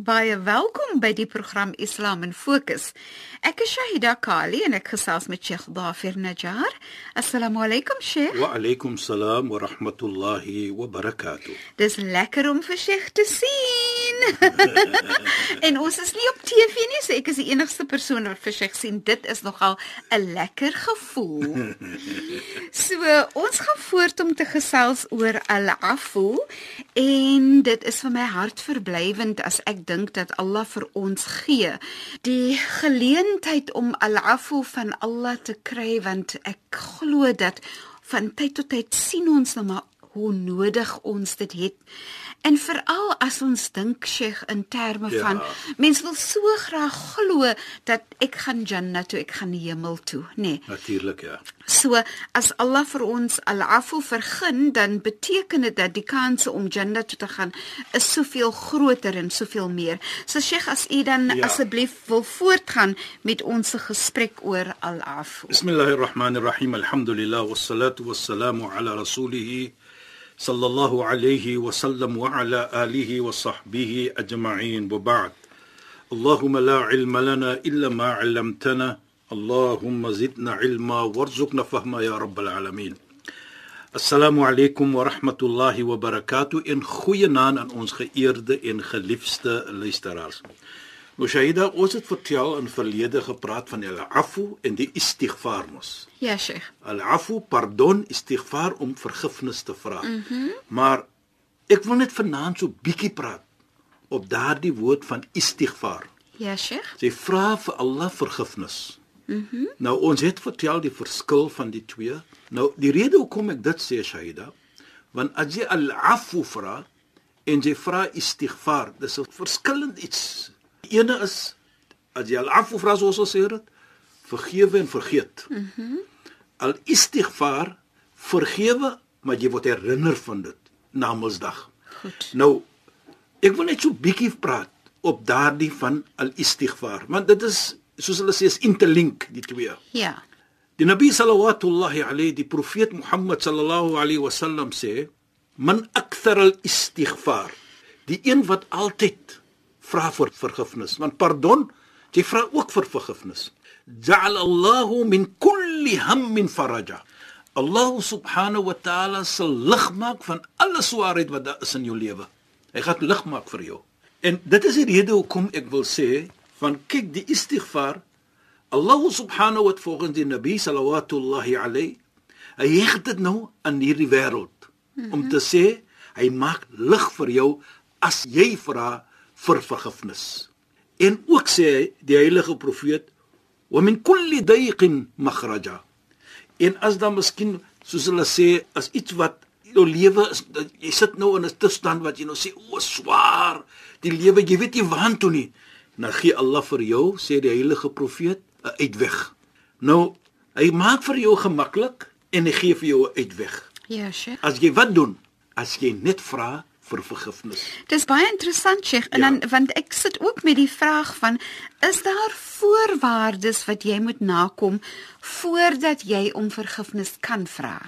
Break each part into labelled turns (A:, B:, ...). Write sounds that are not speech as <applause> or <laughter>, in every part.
A: Baie welkom by die program Islam in Fokus. Ek is Shahida Kali en ek gesels met Sheikh Dafir Najjar. Assalamu alaykum Sheikh.
B: Wa alaykum salaam wa rahmatullahi wa barakatuh.
A: Dis lekker om vir Sheikh te sien. <laughs> en ons is nie op TV nie, so ek is die enigste persoon wat vir Sheikh sien. Dit is nogal 'n lekker gevoel. <laughs> so ons gaan voort om te gesels oor al-afu en dit is vir my hartverblywend as ek dink dat Allah vir ons gee die geleentheid om al-afu van Allah te kry want ek glo dat van tyd tot tyd sien ons nou maar hoe nodig ons dit het En veral as ons dink Sheikh in terme ja. van mense wil so graag glo dat ek gaan janna toe, ek gaan die hemel toe, nê. Nee.
B: Natuurlik ja.
A: So as Allah vir ons al-afu vergun, dan beteken dit dat die kanse om janna toe te gaan is soveel groter en soveel meer. So Sheikh, as u dan ja. asseblief wil voortgaan met ons gesprek oor al-afu.
B: Bismillahirrahmanirrahim. Alhamdulillah wassalatu wassalamu ala rasulih sallallahu alayhi wa sallam wa ala alihi wa sahbihi ajma'in. Wa ba'd. اللهم لا علم لنا إلا ما علمتنا اللهم زدنا علما وارزقنا فهما يا رب العالمين السلام عليكم ورحمة الله وبركاته إن خوينا aan ons geëerde en geliefde luisteraars Mushahida, ons het vertel in verlede gepraat van al-afu en die istighfar mos.
A: Ja, Sheikh.
B: Al-afu, pardon, istighfar om vergifnis te vra. Mhm. Mm maar ek wil net vanaand so bietjie praat op daardie woord van istighfar.
A: Ja, Sheikh.
B: Jy vra vir Allah vergifnis. Mhm. Mm nou ons het vertel die verskil van die twee. Nou die rede hoekom ek dit sê, Shahida, want as jy al-afu vra en jy vra istighfar, dis 'n verskillend iets ene is as jy al-afu vra soos ons sê dit, vergewe en vergeet. Mhm. Mm al istighfar vergewe, maar jy word herinner van dit na Mondsdag. Goed. Nou ek wil net so bietjie praat op daardie van al istighfar, want dit is soos hulle sê is interlink die twee.
A: Ja.
B: Die Nabi sallallahu alayhi die profeet Mohammed sallallahu alayhi wasallam sê man akthar al istighfar die een wat altyd vra vir vergifnis want pardon jy vra ook vir vergifnis ja'al Allahu min kulli hammin faraja Allah subhanahu wa ta'ala sal lig maak van alle swaarheid wat daar is in jou lewe hy gaan lig maak vir jou en dit is die rede hoekom ek wil sê van kyk die istighfar Allah subhanahu wa ta'ala volgens die nabi sallallahu alayhi hy heg dit nou aan hierdie wêreld mm -hmm. om te sê hy maak lig vir jou as jy vra vir vergifnis. En ook sê die heilige profeet, "Wa min kulli dayqin makhraja." En as dan miskien soos hulle sê, as iets wat jou lewe is, jy sit nou in 'n toestand wat jy nou sê, "O, swaar, die lewe, jy weet nie waarheen toe nie." Nou gee Allah vir jou, sê die heilige profeet, 'n uitweg. Nou, hy maak vir jou gemaklik en hy gee vir jou 'n uitweg.
A: Ja, Sheikh.
B: As jy wat doen? As jy net vra vir vergifnis.
A: Dis baie interessant, Sheikh. En ja. dan want ek sit ook met die vraag van is daar voorwaardes wat jy moet nakom voordat jy om vergifnis kan vra?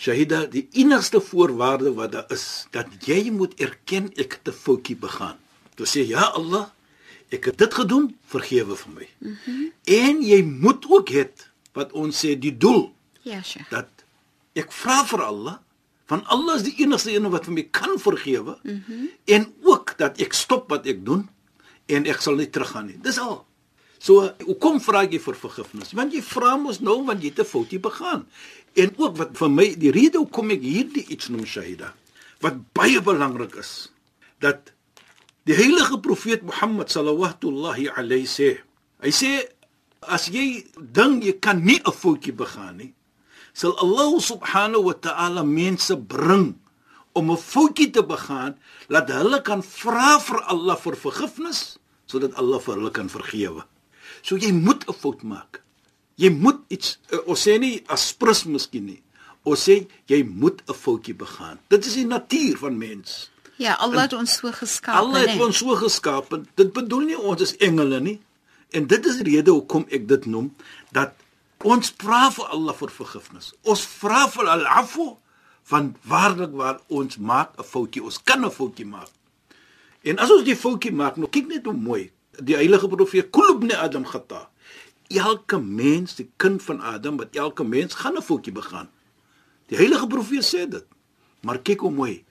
B: Shahida, die enigste voorwaarde wat daar is, dat jy moet erken ek het 'n foutjie begaan. Toe sê ja Allah, ek het dit gedoen, vergewe vir my. Mm en jy moet ook het wat ons sê die doel.
A: Ja, Sheikh.
B: Dat ek vra vir Allah van Allah is die enigste een wat vir my kan vergewe mm -hmm. en ook dat ek stop wat ek doen en ek sal nie teruggaan nie. Dis al. So, hoekom vra jy vir vergifnis? Want jy vra mos nou want jy het 'n fout begaan. En ook wat vir my die rede hoekom ek hierdie iets noem Shahida wat baie belangrik is dat Die heilige profeet Mohammed sallallahu alayhi sê, hy sê as jy dink jy kan nie 'n foutjie begaan nie, sal Allah subhanahu wa ta'ala mense bring om 'n foutjie te begaan, laat hulle kan vra vir Allah vir vergifnis sodat Allah vir hulle kan vergewe. So jy moet 'n fout maak. Jy moet iets uh, ons sê nie asprus miskien nie. Ons sê jy moet 'n foutjie begaan. Dit is die natuur van mens.
A: Ja, Allah het ons so geskaap.
B: Allah het ons so geskaap. Dit bedoel nie ons is engele nie. En dit is die rede hoekom ek dit noem dat ons vra vir Allah vir vergifnis. Ons vra vir al-afu van waarlik waar ons maak 'n foutjie. Ons kan 'n foutjie maak. En as ons die foutjie maak, nou kyk net hoe mooi. Die heilige profeet Kulubne Adam khata. Elke mens, die kind van Adam, wat elke mens gaan 'n foutjie begaan. Die heilige profeet sê dit. Maar kyk hoe mooi.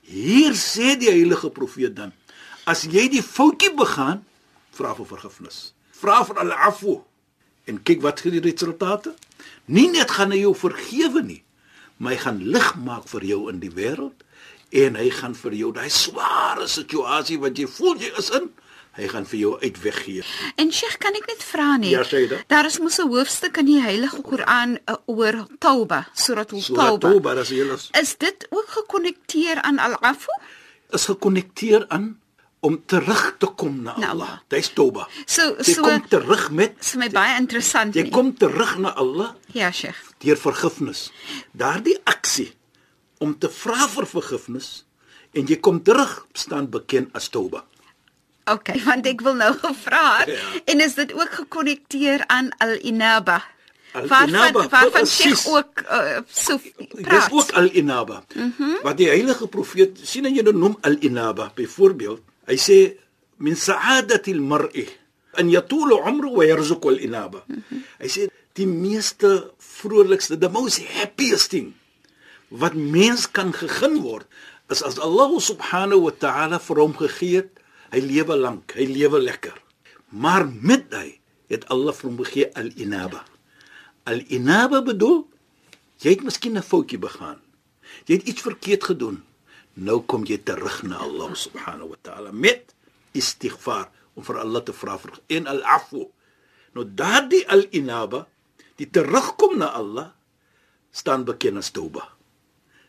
B: Hier sê die heilige profeet dan: As jy die foutjie begaan, vra vir vergifnis. Vra vir al-afu. En kyk wat gee die resultate? Nie net gaan hy jou vergewe nie, maar hy gaan lig maak vir jou in die wêreld en hy gaan vir jou daai sware situasie wat jy voel jy is in, hy gaan vir jou uitweggee.
A: En Sheikh, kan ek net vra nie?
B: Ja, sê dit.
A: Daar is mos 'n hoofstuk in die Heilige Koran uh, oor Tauba, Surah
B: Surah
A: Tauba.
B: Tauba, dis hele
A: Is dit ook gekonnekteer aan Al-Afu?
B: is gekonnekteer aan om terug te kom na Allah.
A: Allah.
B: Dis Tauba.
A: So
B: Jy
A: so
B: kom terug met
A: is vir my baie interessant
B: jy
A: nie.
B: kom terug na Allah
A: Ja, Sheikh.
B: deur vergifnis. Daardie aksie om te vra vir vergifnis en jy kom terug staan bekend as Tauba.
A: Okay, <laughs> want ek wil nou <laughs> gevra het,
B: Ja.
A: en is dit ook gekonnekteer aan Al-Inaba?
B: Al-Inaba,
A: Waarvan waarvan
B: precies.
A: Sheikh ook uh, so
B: Dis
A: praat.
B: ook al-inaba. Mm -hmm. Wat die heilige profeet sien jy dit noem al-inaba. Byvoorbeeld, hy sê min sa'adati al-mar'i an yatul 'umru wa yarzuqu al-inaba. Mm -hmm. Hy sê die meeste vrolikste, the most happiest thing wat mens kan gegun word is as Allah subhanahu wa ta'ala vir hom gegee het, hy lewe lank, hy lewe lekker. Maar met hy het Allah vir hom gegee al-inaba. Al-inaba bedoel jy het miskien 'n foutjie begaan. Jy het iets verkeerd gedoen. Nou kom jy terug na Allah subhanahu wa ta'ala met istighfar om vir Allah te vra vir en al-afu. Nou daardie al-inaba, die terugkom na Allah staan bekend as tauba.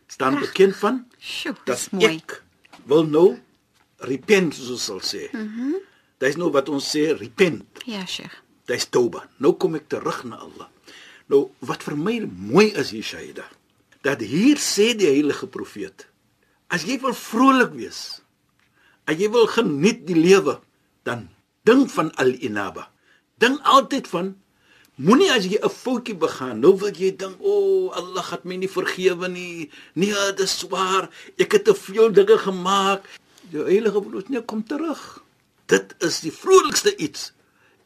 B: Staan bekend van
A: Sjoe, dis mooi.
B: ek wil nou repent soos ons sal sê. Mhm. Mm Dis nou wat ons sê repent.
A: Ja, Sheikh.
B: Dis tauba. Nou kom ek terug na Allah. Nou wat vir my mooi is hier Shaida, dat hier sê die heilige profeet, as jy wil vrolik wees, as jy wil geniet die lewe, dan dink van al-inaba. Dink altyd van moenie as jy 'n foutjie begaan, nou wil jy dink, "O, oh, Allah gaan my nie vergewe nie. Nee, dit is swaar. Ek het te veel dinge gemaak." Die heilige profeet, nee, kom terug. Dit is die vrolikste iets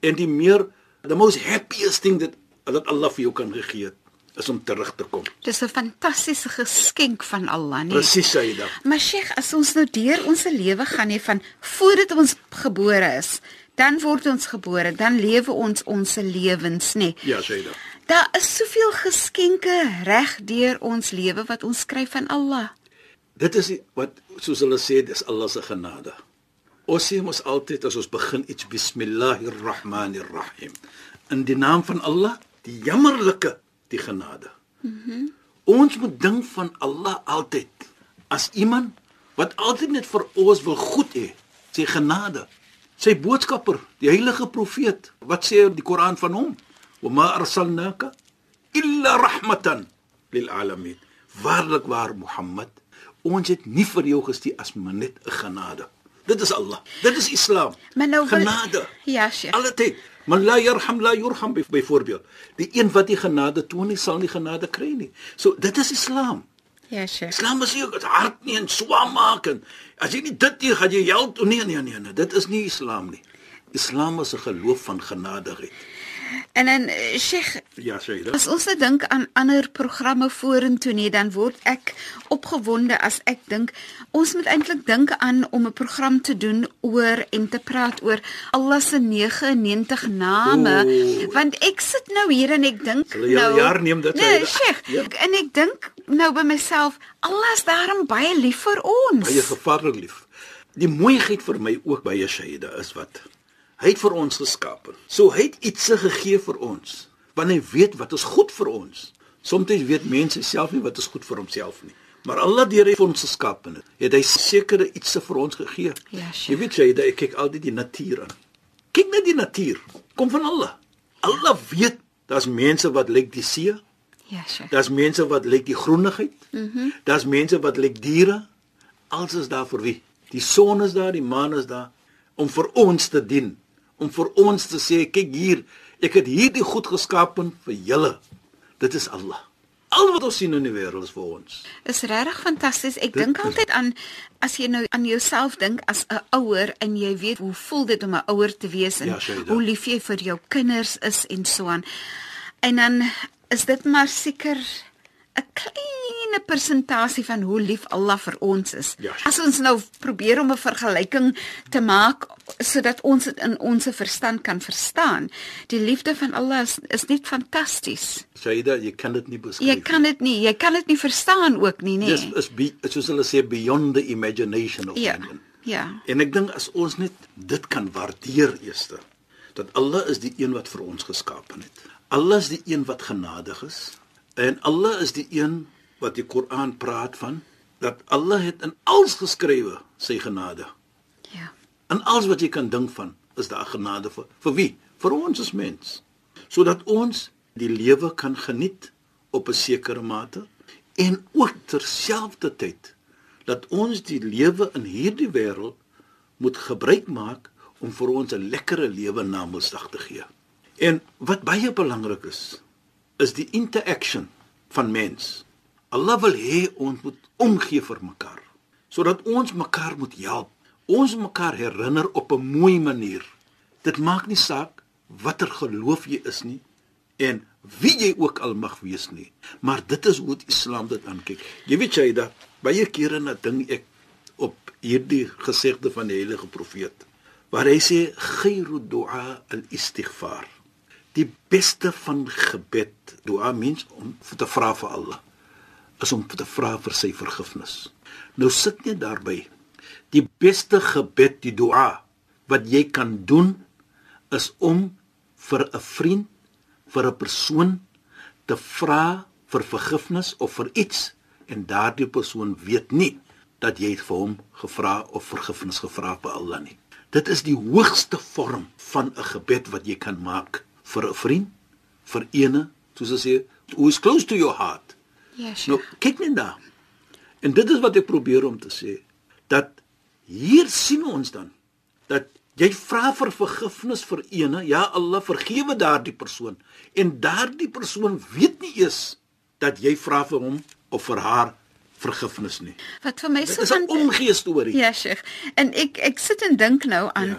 B: en die meer the most happiest thing that dat Allah vir jou kan gegee het is om terug te kom.
A: Dis 'n fantastiese geskenk van Allah, nee.
B: Presies Saida.
A: Maar Sheikh, as ons nou deur ons lewe gaan nie van voordat ons gebore is, dan word ons gebore, dan lewe ons ons lewens, nê.
B: Ja, Saida.
A: Daar is soveel geskenke reg deur ons lewe wat ons kry van Allah.
B: Dit is die- wat soos hulle sê, dis Allah se genade. Ons sê mos altyd as ons begin iets bismillahir rahmanir rahim. In die naam van Allah, die jammerlike, die genade. Mm -hmm. Ons moet dink van Allah altyd as iemand wat altyd net vir ons wil goed hê, sy genade. Sy boodskapper, die heilige profeet, wat sê die Koran van hom? Wa ma arsalnaka illa rahmatan lil alamin. Waarlik waar Mohammed, ons het nie vir jou gestuur as maar net 'n genade. Dit is Allah. Dit is Islam.
A: Maar nou wil-
B: genade.
A: Ja, Sheikh.
B: Alle tyd. Man la yarham la yurham by- byvoorbeeld. Die een wat die genade toon nie sal nie genade kry nie. So dit is Islam.
A: Ja, Sheikh.
B: Islam is nie ook het hart nie en swaar maak en as jy nie dit nie gaan jy hel toe nee nee nee nee dit is nie Islam nie. Islam is 'n geloof van genadigheid.
A: En dan eh, Sheikh,
B: Ja, dit.
A: As ons nou dink aan ander programme vorentoe nie, dan word ek opgewonde as ek dink ons moet eintlik dink aan om 'n program te doen oor en te praat oor Allah se 99 name,
B: Oeh.
A: want ek sit nou hier en ek dink nou
B: jaar neem dit,
A: Nee. Sheikh,
B: Ja.
A: en ek dink nou by myself, Allah is daarom baie lief vir ons.
B: Baie gevaarlik lief. die mooiheid vir my ook by Yeshua is wat hy het vir ons geskaap. So hy het iets gegee vir ons want hy weet wat is goed vir ons. Soms weet mense self nie wat is goed vir homself nie. Maar Allah deur hy ons geskaap het, het hy sekere iets vir ons gegee.
A: Ja,
B: Jy weet jy, ek kyk altyd die natuur aan. Kyk net die natuur. Kom van Allah. Allah weet daar's mense wat lyk die see,
A: Ja, Sheikh.
B: daar's mense wat lyk die groenigheid. Mhm. Mm daar's mense wat lyk diere. Alles is daar vir wie? Die son is daar, die maan is daar om vir ons te dien, om vir ons te sê kyk hier, ek het hierdie goed geskaap vir julle. Dit is Allah. Al wat ons sien in die wêreld is vir ons.
A: Is regtig fantasties. Ek dink altyd aan as jy nou aan jouself dink as 'n ouer en jy weet hoe voel dit om 'n ouer te wees en
B: Ja,
A: hoe lief jy vir jou kinders is en so aan. En dan is dit maar seker 'n klein persentasie van hoe lief Allah vir ons is.
B: Ja, Shaida.
A: As ons nou probeer om 'n vergelyking te maak sodat ons dit in ons verstand kan verstaan. Die liefde van Allah is, is net fantasties.
B: Shaida, jy kan dit nie beskryf.
A: Jy kan dit nie, jy kan dit nie verstaan ook nie, nê?
B: Dis is be, soos hulle sê beyond the imagination of
A: Ja.
B: man.
A: Ja.
B: En ek dink as ons net dit kan waardeer eerste dat Allah is die een wat vir ons geskaap het. Allah is die een wat genadig is en Allah is die een wat die Koran praat van dat Allah het in alles geskrywe sy genade.
A: Ja.
B: In alles wat jy kan dink van is daar genade vir vir wie? Vir ons as mens. Sodat ons die lewe kan geniet op 'n sekere mate en ook terselfdertyd dat ons die lewe in hierdie wêreld moet gebruik maak om vir ons 'n lekkere lewe na Mosdag te gee. En wat baie belangrik is, is die interaction van mens. Allah wil hê ons moet omgee vir mekaar sodat ons mekaar moet help. Ons mekaar herinner op 'n mooi manier. Dit maak nie saak watter geloof jy is nie en wie jy ook al mag wees nie, maar dit is hoe Islam dit aankyk. Jy weet jy dat baie kere na ding ek op hierdie gesegde van die heilige profeet waar hy sê khairu du'a al-istighfar. Die beste van gebed, dua mens om te vra vir Allah is om te vra vir sy vergifnis. Nou sit net daarby. Die beste gebed, die dua wat jy kan doen is om vir 'n vriend, vir 'n persoon te vra vir vergifnis of vir iets en daardie persoon weet nie dat jy vir hom gevra of vergifnis gevra by Allah nie. Dit is die hoogste vorm van 'n gebed wat jy kan maak vir 'n vriend, vir ene, soos hulle sê, who is close to your heart.
A: Ja,
B: Nou,
A: Sheikh.
B: kyk net daar. En dit is wat ek probeer om te sê dat hier sien ons dan dat jy vra vir vergifnis vir ene, ja Allah vergewe daardie persoon en daardie persoon weet nie eens dat jy vra vir hom of vir haar vergifnis nie.
A: Wat vir my
B: Dit
A: so
B: 'n omgee storie.
A: Ja, Sheikh. En ek ek sit en dink nou aan
B: Ja.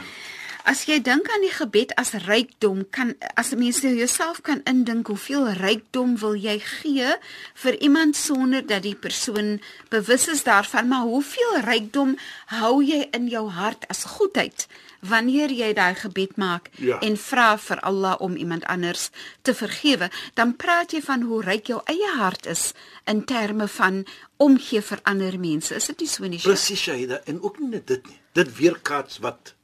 A: As jy dink aan die gebed as rykdom, kan as 'n mens nou jouself kan indink hoeveel rykdom wil jy gee vir iemand sonder dat die persoon bewus is daarvan, maar hoeveel rykdom hou jy in jou hart as goedheid wanneer jy daai gebed maak
B: Ja.
A: en vra vir Allah om iemand anders te vergewe, dan praat jy van hoe ryk jou eie hart is in terme van omgee vir ander mense. Is dit nie so nie?
B: Presies Shahida en ook nie dit nie. Dit weerkaats wat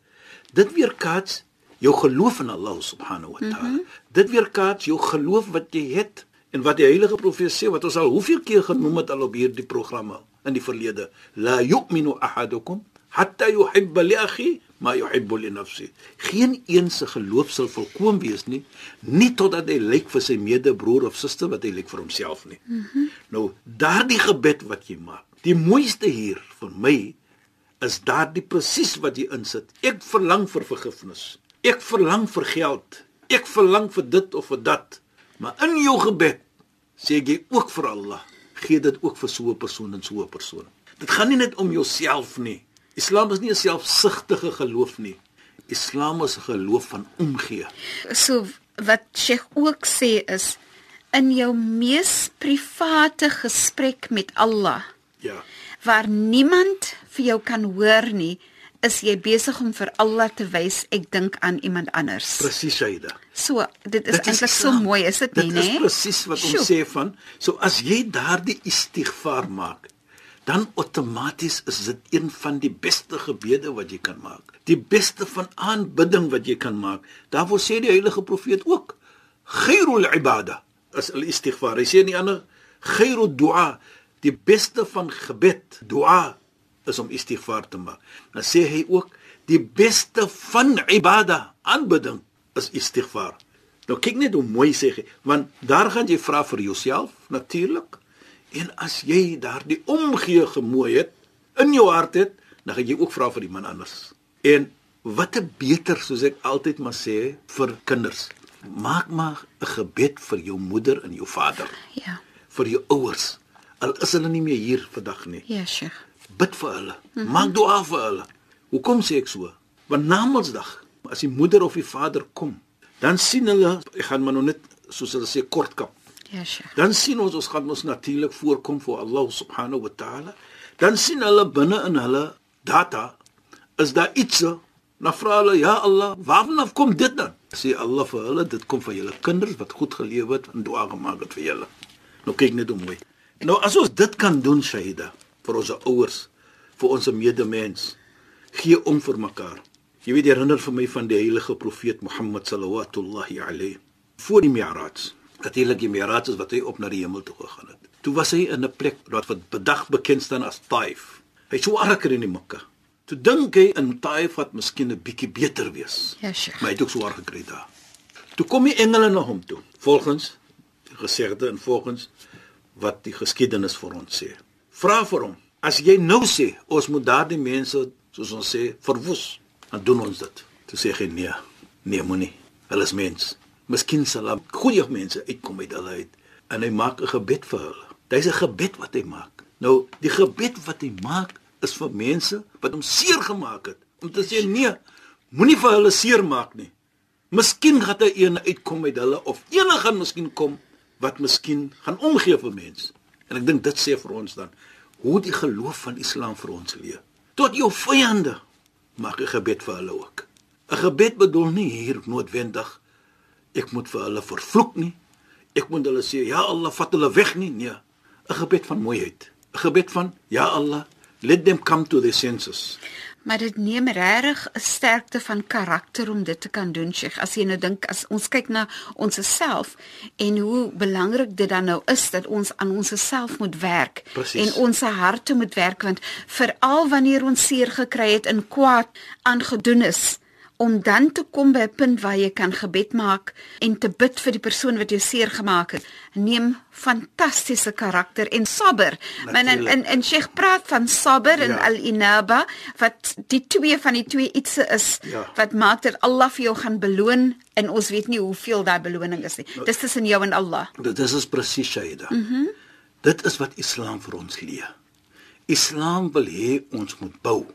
B: dit weerkaats jou geloof in Allah subhanahu wa taala. Mm -hmm. Dit weerkaats jou geloof wat jy het en wat die heilige profeet sê wat ons al hoeveel keer genoem het al op hierdie programme in die verlede. La yu'minu ahadukum hatta yuhibba li akhi ma yuhibbu li nafsi. Geen een se geloof sal volkoom wees nie, nie totdat hy lyk vir sy medebroer of suster wat hy lyk vir homself nie. Mm -hmm. Nou, daardie gebed wat jy maak. Die mooiste hier vir my is daardie presies wat jy insit. Ek verlang vir vergifnis. Ek verlang vir geld. Ek verlang vir dit of vir dat. Maar in jou gebed sê jy ook vir Allah, gee dit ook vir so 'n persoon en so 'n persoon. Dit gaan nie net om jouself nie. Islam is nie 'n selfsugtige geloof nie. Islam is 'n geloof van omgee.
A: so wat Sheikh ook sê is in jou mees private gesprek met Allah
B: Ja.
A: waar niemand vir jou kan hoor nie is jy besig om vir Allah te wys ek dink aan iemand anders.
B: Presies, Shaida.
A: So dit is eintlik so mooi, is dit nie,
B: Dit is
A: né?
B: presies wat ons
A: Sjoe.
B: sê van, so as jy daardie istighfar maak, dan outomaties is dit een van die beste gebede wat jy kan maak. Die beste van aanbidding wat jy kan maak. Daarvoor sê die heilige profeet ook: "Khairul ibada is al-istighfar." Hy sê nie ander "Khairud du'a," die beste van gebed, dua is om istighfar te maak. Dan sê hy ook die beste van ibada, aanbidding is istighfar. Nou kyk net hoe mooi sê hy, want daar gaan jy vra vir jouself natuurlik. En as jy daardie omgee gemooi het in jou hart het, dan gaan jy ook vra vir die man anders. En wat 'n beter soos ek altyd maar sê vir kinders. Maak maar 'n gebed vir jou moeder en jou vader.
A: Ja.
B: Vir jou ouers. Al is hulle nie meer hier vandag nie.
A: Ja, Sheikh.
B: Bid vir hulle. Mm -hmm. Maak dua vir hulle. Hoekom sê ek so? Want na Mondsdag, as die moeder of die vader kom, dan sien hulle, ek gaan maar nou net soos hulle sê kortkap.
A: Ja, Sheikh.
B: Dan sien ons ons gaan ons natuurlik voorkom vir Allah subhanahu wa ta'ala. Dan sien hulle binne in hulle data is daar iets na vra hulle ja Allah, waarvan kom dit dan? Sê Allah vir hulle, dit kom van julle kinders wat goed gelewe het en dua gemaak het vir julle. Nou kyk net hoe mooi. Nou as ons dit kan doen Shahida vir ons ouers, vir ons medemens, gee om vir mekaar. Jy weet herinner vir my van die heilige profeet Mohammed sallallahu alayhi voor die Mi'raj. Natuurlik die Mi'raj is wat hy op na die hemel toe gegaan het. Toe was hy in 'n plek wat wat bedag bekend staan as Taif. Hy sou arker in die Mekka. Toe dink hy in Taif wat miskien 'n bietjie beter wees.
A: Ja, Sheikh.
B: Maar hy het ook swaar gekry daar. Toe kom die engele na hom toe, volgens gesegde en volgens wat die geskiedenis vir ons sê. Vra vir hom, as jy nou sê ons moet daardie mense, soos ons sê, verwoes, dan doen ons dit. Toe sê hy nee, nee moenie. Hulle is mens. Miskien sal hulle goeie mense uitkom uit hulle uit en hy maak 'n gebed vir hulle. Dis 'n gebed wat hy maak. Nou, die gebed wat hy maak is vir mense wat hom seer gemaak het. Om te sê nee, moenie vir hulle seer maak nie. Miskien gaan hy een uitkom uit hulle of enige gaan miskien kom wat miskien gaan omgee vir mense. En ek dink dit sê vir ons dan hoe die geloof van Islam vir ons leer. Tot jou vyande maak 'n gebed vir hulle ook. 'n Gebed bedoel nie hier noodwendig ek moet vir hulle vervloek nie. Ek moet hulle sê ja Allah vat hulle weg nie. Nee. 'n Gebed van mooiheid. 'n Gebed van ja Allah let them come to their senses.
A: Maar dit neem regtig 'n sterkte van karakter om dit te kan doen, Sheikh. As jy nou dink as ons kyk na ons self en hoe belangrik dit dan nou is dat ons aan ons self moet werk
B: Precies.
A: en ons harte moet werk want veral wanneer ons seer gekry het en kwaad aangedoen is, om dan te kom by 'n punt waar jy kan gebed maak en te bid vir die persoon wat jou seer gemaak het, neem fantastiese karakter en sabber. Men en en, en Sheikh praat van sabber en
B: Ja.
A: al-inaba wat die twee van die twee ietsie is
B: Ja.
A: wat maak dat Allah vir jou gaan beloon en ons weet nie hoeveel daai beloning is nie. Dis tussen jou en Allah.
B: Dit is presies Shaida. Mhm. Mm Dit is wat Islam vir ons leer. Islam wil hê ons moet bou,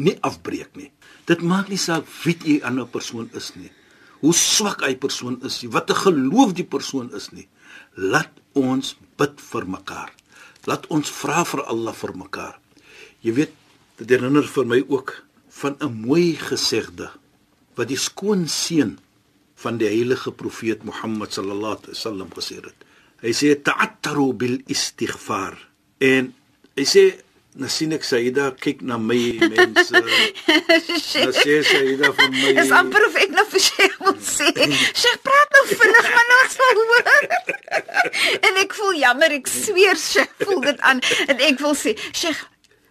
B: nie afbreek nie. Dit maak nie saak wie die ander persoon is nie. Hoe swak hy persoon is, nie, wat 'n geloof die persoon is nie. Laat ons bid vir mekaar. Laat ons vra vir Allah vir mekaar. Jy weet, dit herinner vir my ook van 'n mooi gesegde wat die skoon seun van die heilige profeet Mohammed sallallahu alaihi wasallam gesê het. Hy sê ta'attaru bil istighfar. En hy sê nou sien ek Saida kyk na my mense. <laughs> Nou sê Saida van my
A: Dis amper of ek nou vir Sheikh moet sê. Sheikh praat nou vinnig maar nou sal hoor. <laughs> en ek voel jammer, ek sweer Sheikh voel dit aan en ek wil sê Sheikh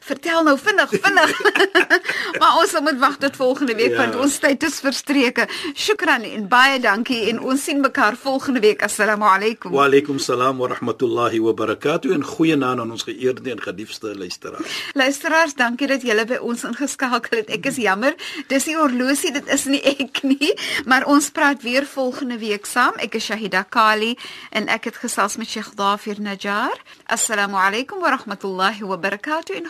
A: Vertel nou vinnig, vinnig. <laughs> maar ons moet wag tot volgende week
B: Ja.
A: want ons tyd is verstreke. Shukran en baie dankie en ons sien mekaar volgende week. Assalamu alaykum.
B: Wa alaykum salaam wa rahmatullahi wa barakatuh en goeie naam aan ons geëerde en geliefde luisteraars.
A: Luisteraars, dankie dat julle by ons ingeskakel het. Ek is jammer, dis die horlosie, dit is nie ek nie, maar ons praat weer volgende week saam. Ek is Shahida Kali en ek het gesels met Sheikh Dafir Najjar. Assalamu alaykum wa rahmatullahi wa barakatuh en